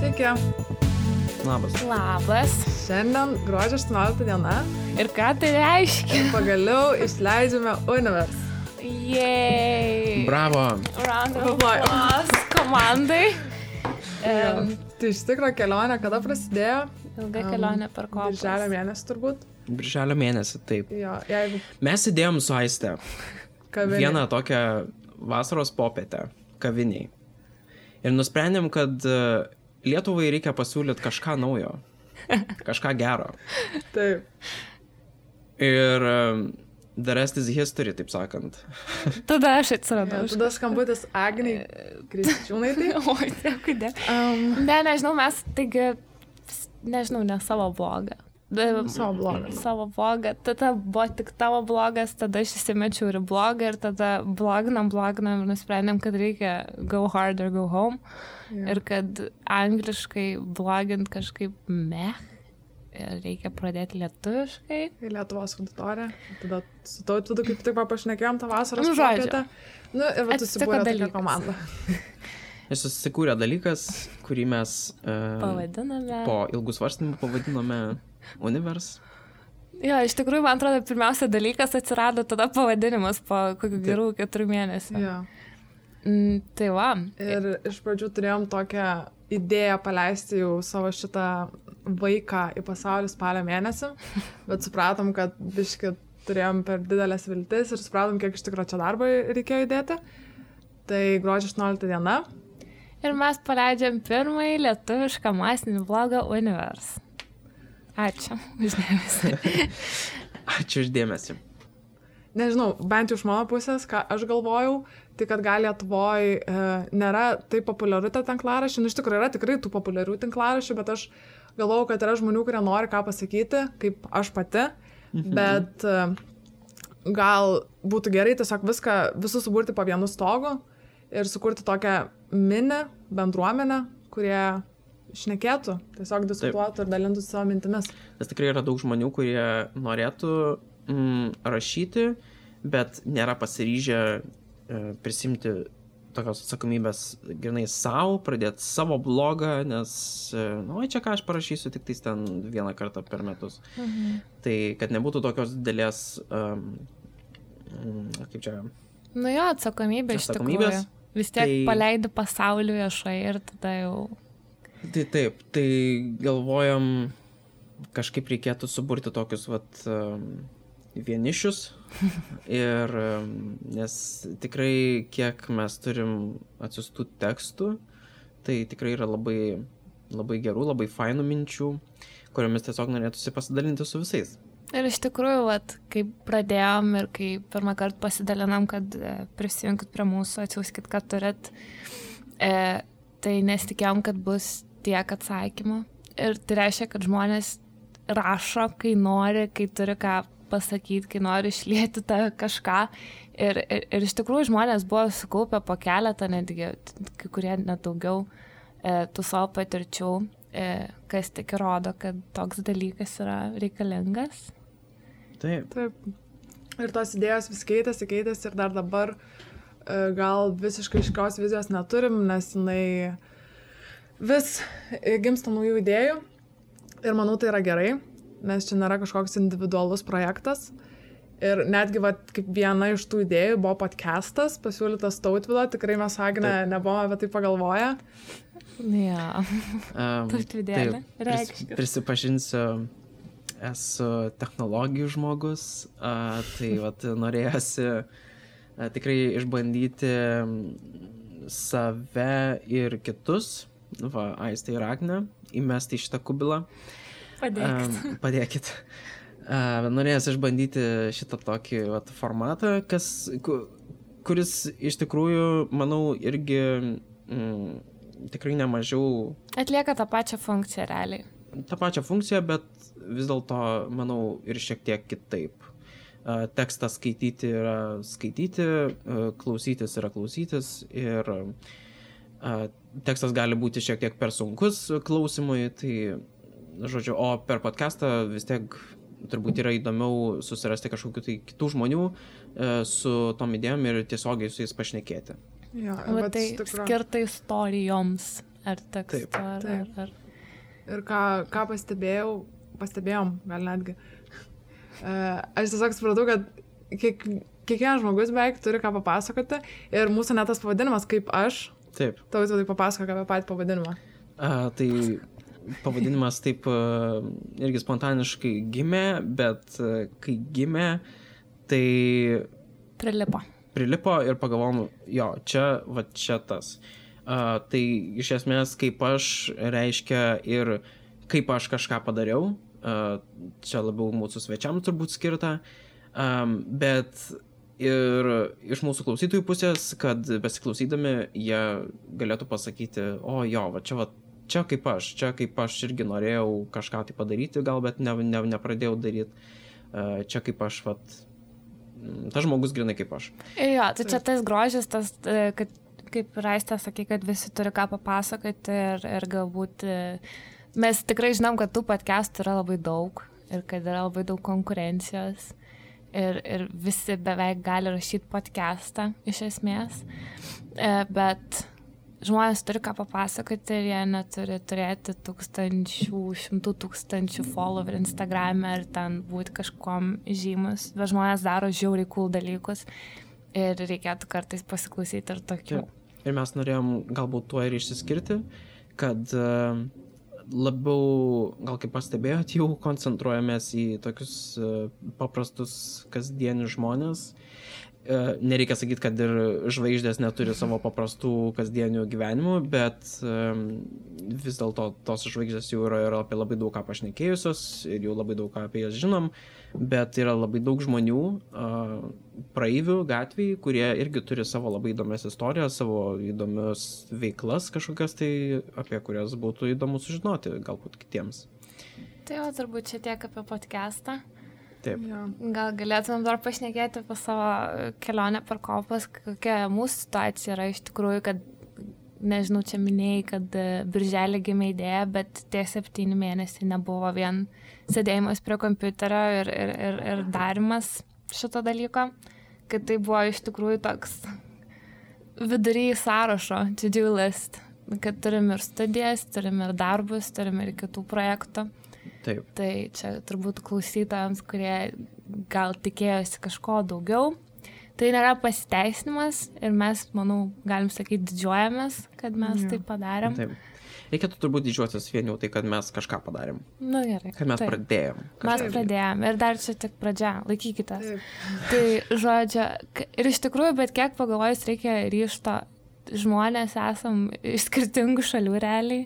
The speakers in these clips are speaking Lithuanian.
Sveiki. Labas. Labas. Šiandien gruodžio 18 diena. Ir ką tai reiškia? Ir pagaliau išleidžiame Univers. Jei. Bravo. Round of applause komandai. Um, tai iš tikrųjų kelionė kada prasidėjo? Ilga kelionė per kopas. Birželio mėnesį turbūt. Birželio mėnesį, taip. Jo, jeigu Mes įdėjom su Aiste kavinė. vieną tokią vasaros popietę kaviniai. Ir nusprendėm, kad Lietuvai reikia pasiūlyti kažką naujo. Kažką gero. Taip. Ir um, the rest is history, taip sakant. Tada aš atsiradau. tada skambutis Agniai Krističiūnai. Oi, dėkui, dėkui. Um, Ne, nežinau, mes taigi, nežinau, ne savo blogą. Da- Savo blogą. Savo blogą. Tada buvo tik tavo blogas, tada aš įsimečiau ir blogą ir tada bloginam, bloginam ir nusprendėm, kad reikia go hard or go home. Jo. Ir kad angliškai blogint kažkaip meh. Ir reikia pradėti lietuviškai. į Lietuvos auditoriją. Tada su tautvidu kaip tik pašnekėjom tą vasaros Nu, žodžiu. popietę. Nu, ir va, susibūrė tokia dalykas. komanda. Ir susikūrė dalykas, kurį mes uh, Pavadiname. po ilgų svarstymų pavadinome Univers. Jo, iš tikrųjų, man atrodo, pirmiausia dalykas atsirado tada pavadinimas po kokių gerų keturių mėnesių. Jo. Mm, tai va. Ir iš pradžių turėjom tokią idėją paleisti jau savo šitą vaiką į pasaulį spalio mėnesį, bet supratom, kad biški turėjom per didelės viltis ir supratom, kiek iš tikrųjų čia darbo reikėjo įdėti. Tai gruodžio 18 diena. Ir mes paleidžiam pirmąjį lietuvišką masinį blogą Univers. Ačiū. už dėmesį. Ačiū uždėmesi. Nežinau, bent jau iš mano pusės, ką aš galvojau, tai kad gal Lietuvoje e, nėra taip populiaru ta tinklaraščių, nu iš tikrųjų yra tikrai tų populiarių tinklaraščių, bet aš galvojau, kad yra žmonių, kurie nori ką pasakyti, kaip aš pati, mhm. bet e, gal būtų gerai tiesiog viską, visus suburti po vienu stogu ir sukurti tokią mini bendruomenę, kurie šnekėtų, tiesiog diskutuotų ir dalintųsi savo mintimis. Nes tikrai yra daug žmonių, kurie norėtų mm, rašyti, bet nėra pasiryžę e, prisimti tokios atsakomybės grinai savo, pradėti savo blogą, nes, e, nu, čia ką aš parašysiu tik tais ten vieną kartą per metus. Mhm. Tai kad nebūtų tokios didelės, um, kaip čia, Nu jo, atsakomybė iš tikrųjų. Vis tiek Tai- tai... paleidi pasaulį viešai ir tada jau... Tai taip, tai galvojam, kažkaip reikėtų suburti tokius vat vienišius. Ir nes tikrai, kiek mes turim atsistų tekstų, tai tikrai yra labai, labai gerų, labai fainų minčių, kuriomis tiesiog norėtųsi pasidalinti su visais. Ir iš tikrųjų, vat, kai pradėjom ir kai pirmą kartą pasidalinam, kad e, prisijunkit prie mūsų, atsiųskit, ką turit, e, tai nesitikėjom, kad bus tiek atsakymų. Ir tai reiškia, kad žmonės rašo, kai nori, kai turi ką pasakyti, kai nori išlėti tą kažką. Ir, ir, ir iš tikrųjų žmonės buvo sukaupę po keletą, netgi kai kurie net daugiau e, tų savo patirčių, e, kas tik įrodo, kad toks dalykas yra reikalingas. Taip. Taip. Ir tos idėjos vis keitėsi, keitėsi ir dar dabar e, gal visiškai iškios vizijos neturim, nes jinai vis e, gimsta naujų idėjų. Ir manau, tai yra gerai, nes čia nėra kažkoks individualus projektas. Ir netgi, va, kaip viena iš tų idėjų buvo podcastas, pasiūlytas tautvido, tikrai mes Agne nebuvome apie tai pagalvoję. Ja. Um, Tautvidėlė, pris, prisipažinsiu, esu technologijų žmogus, a, tai vat, norėjosi a, tikrai išbandyti save ir kitus, va, Aistė ir Agne, įmesti į šitą kubilą. Padėk. Um, padėkit. Uh, norėjęs išbandyti šitą tokį vat, formatą, kas, ku, kuris iš tikrųjų, manau, irgi mm, tikrai nemažiau Atlieka tą pačią funkciją realiai. tą pačią funkciją, bet vis dėlto, manau, ir šiek tiek kitaip. Uh, tekstą skaityti yra skaityti, uh, klausytis yra klausytis ir uh, tekstas gali būti šiek tiek per sunkus klausimui, tai, žodžiu, o per podcastą vis tiek turbūt yra įdomiau susirasti kažkokių tai kitų žmonių e, su tom idėjom ir tiesiogiai su jais pašnekėti. Jo, bet tai iš tikro- skirta istorijoms ar tekstu, Taip. ar, ar, ar... Ir ką, ką pastebėjau, pastebėjom, gal netgi. E, Aš tiesiog supratau, kad kiek, kiekvienas žmogus beveik turi ką papasakoti ir mūsų net tas pavadinimas kaip aš, Taip. tau tai papasako apie patį pavadinimą. A, tai pavadinimas taip a, irgi spontaniškai gimė, bet a, kai gimė, tai Prilipo. prilipo ir pagalvom, jo, čia, va čia tas. A, tai iš esmės, kaip aš reiškia ir kaip aš kažką padariau, a, čia labiau mūsų svečiams turbūt skirta, um, bet ir iš mūsų klausytojų pusės, kad besiklausydami jie galėtų pasakyti, o jo, va čia, va, čia kaip aš, čia kaip aš irgi norėjau kažką tai padaryti, gal bet ne, ne, nepradėjau daryti, uh, čia kaip aš, va, tas žmogus grinai kaip aš. Ir jo, tai čia tas grožis, tas, e, kad kaip Raistė sakė, kad visi turi ką papasakoti ir, ir galbūt e, mes tikrai žinom, kad tų podcastų yra labai daug ir kad yra labai daug konkurencijos ir, ir visi beveik gali rašyti podcastą iš esmės, E, bet žmonės turi ką papasakoti ir jie neturi turėti tūkstančių, šimtų tūkstančių follower Instagram'e ir ten būti kažkom žymus, bet žmonės daro žiauriai cool dalykus ir reikėtų kartais pasiklausyti ir tokių. Taip. Ir mes norėjom galbūt tuo ir išsiskirti, kad e, labiau, gal kaip pastebėjot, jau koncentruojamės į tokius e, paprastus kasdienius žmonės. E, Nereikia sakyti, kad ir žvaigždės neturi savo paprastų kasdienių gyvenimų, bet vis dėlto tos žvaigždės jau yra ir apie labai daug ką pašnekėjusios ir jau labai daug ką apie jas žinom, bet yra labai daug žmonių, praeivių gatvėje, kurie irgi turi savo labai įdomias istorijas, savo įdomias veiklas kažkokias tai, apie kurias būtų įdomu sužinoti galbūt kitiems. Tai jau turbūt čia tiek apie podcastą. Taip. Ja. Gal galėtumėm dar pašnekėti apie savo kelionę per kopas, kokia mūsų situacija yra iš tikrųjų, kad, nežinau, čia minėjai, kad e, birželį gimė idėja, bet tie septyni mėnesiai nebuvo vien sėdėjimas prie kompiuterio ir, ir, ir, ir darimas šito dalyko, kad tai buvo iš tikrųjų toks vidury sąrašo, to-do list, kad turim ir studijas, turim ir darbus, turim ir kitų projektų. Taip. Tai čia turbūt klausytojams, kurie gal tikėjosi kažko daugiau. Tai nėra pasiteisinimas ir mes, manau, galim sakyti, didžiuojamės, kad mes Jo. tai padarėm. Taip. Reikėtų turbūt didžiuotis vien jau tai, kad mes kažką padarėm. Na Nu, gerai. Kad mes taip. pradėjom. Mes pradėjom ir dar čia tik pradžia, laikykitės. Taip. Tai žodžio, ir iš tikrųjų, bet kiek pagalvojus, reikia ryšto. Žmonės esam iš skirtingų šalių realiai.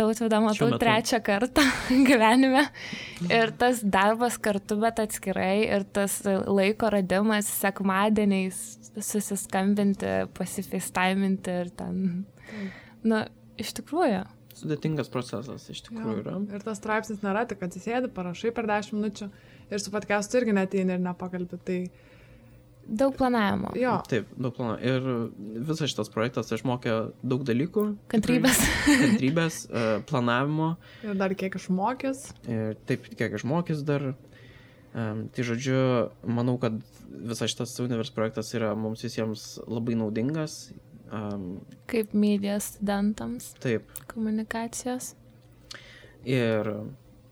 Tautvidą matau trečią kartą gyvenime. Ir tas darbas kartu, bet atskirai. Ir tas laiko radimas sekmadieniais susiskambinti, pasifestaiminti ir ten. Na, iš tikrųjų. Sudėtingas procesas iš tikrųjų yra. Jo. Ir tas straipsnis nėra tik atsisėdi, parašai per 10 minučių ir su podcastu irgi neteini ir nepakalbi. Tai Daug planavimo. jo, Taip, daug planų. Ir visas šitas projektas išmokė daug dalykų. Kantrybės. Kantrybės, e, planavimo. ir dar kiek išmokęs. Ir taip, kiek išmokys dar. Um, tai žodžiu, manau, kad visas šitas univers projektas yra mums visiems labai naudingas. Um, Kaip medija studentams taip. komunikacijos. Ir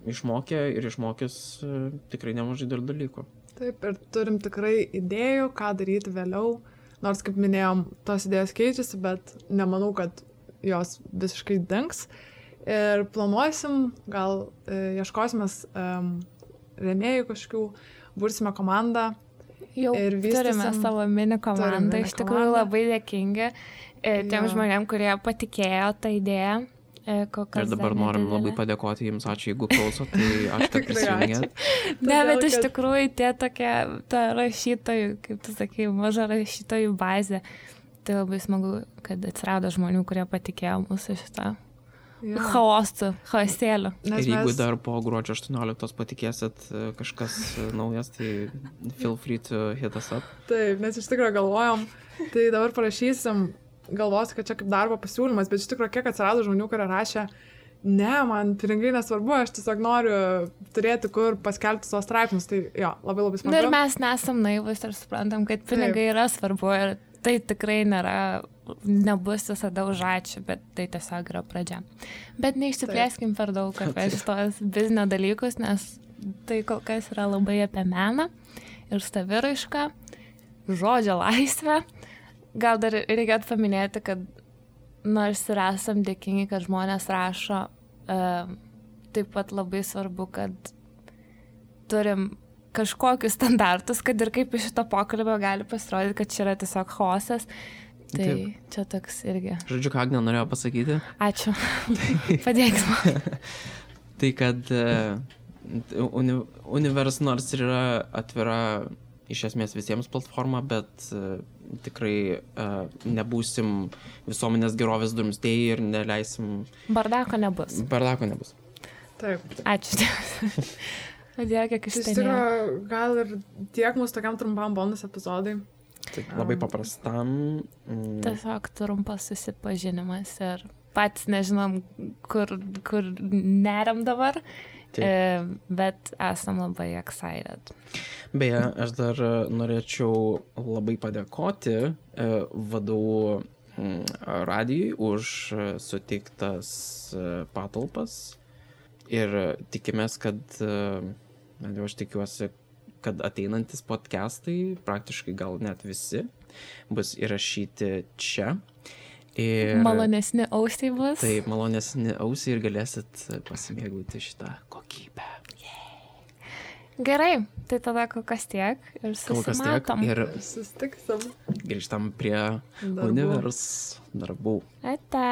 išmokė ir išmokys uh, tikrai nemažai dar dalykų. Taip, ir turim tikrai idėjų, ką daryti vėliau. Nors, kaip minėjom, tos idėjos keičiasi, bet nemanau, kad jos visiškai dinks. Ir planuosim, gal e, ieškosimės um, rėmėjų kažkokių, bursime komandą. Jau Ir turime savo mini komandą, mini iš tikrųjų komandą. labai dėkingi e, tiem Jo. žmonėm, kurie patikėjo tą idėją. E, kol kas Ir dabar norim nedidelė. labai padėkoti jums, ačiū, jeigu klausot, tai Tikrai ačiū. prisijungėt. Ne, bet iš tikrųjų tie tokie, ta rašytojų, kaip tu sakai, maža rašytojų bazė. Tai labai smagu, kad atsirado žmonių, kurie patikėjo mūsų šitą Jo. chaosų, chaosėlių. Nes Ir jeigu mes- dar po gruodžio 18 patikėsit e, kažkas e, naujas, tai feel free to hit us up. Taip, nes iš tikrųjų galvojom, tai dabar parašysim, galvosiu, kad čia kaip darbo pasiūlymas, bet iš tikrųjų kiek atsirado žmonių, kurie rašė, ne, man pinigai nesvarbu, aš tiesiog noriu turėti kur paskelbti savo straipsnius, tai jo, labai labai Na ir smagu. mes nesam naivus ir suprantam, kad pinigai yra svarbu ir tai tikrai nėra nebus visada už ačiū, bet tai tiesiog yra pradžia. Bet neišsiplėskim per daug apie šitos biznio dalykus, nes tai kol kas yra labai apie meną ir saviraišką, žodžio laisvę. Gal dar reikėtų paminėti, kad nors ir esam dėkingi, kad žmonės rašo, taip pat labai svarbu, kad turim kažkokius standartus, kad ir kaip iš šito pokalbio gali pasirodyti, kad čia yra tiesiog chaosas. Tai Taip. čia toks irgi. Žodžiu, ką Agne norėjo pasakyti? Ačiū. Padėk man. tai kad uh, uni, univers nors ir yra atvira iš esmės visiems platforma, bet uh, tikrai uh, nebūsim visuomenės gerovės durmstėjai ir neleisim. Bardako nebus. Bardako nebus. Taip. Ačiū. Padėjo, kiek iš tikrųjų. Gal ir tiek mūsų tokiam trumpam bonus epizodai. Taip, labai paprastam. Mm. Tiesiog trumpas susipažinimas ir patys nežinom, kur, kur neriam dabar, Taip. e, bet esam labai excited. Beje, aš dar norėčiau labai padėkoti e, vadovų radijui už e, patalpas ir tikimės, kad, bent jau aš tikiuosi, kad ateinantis podcastai, praktiškai gal net visi, bus įrašyti čia. Ir, malonesni ausiai bus. Taip, malonesni ausiai ir galėsit pasimėgauti šitą kokybę. Yeah. Gerai, tai tada kol kas tiek ir susimatom. Ir susitiksim. Grįžtam prie darbų. univers darbų. Ate.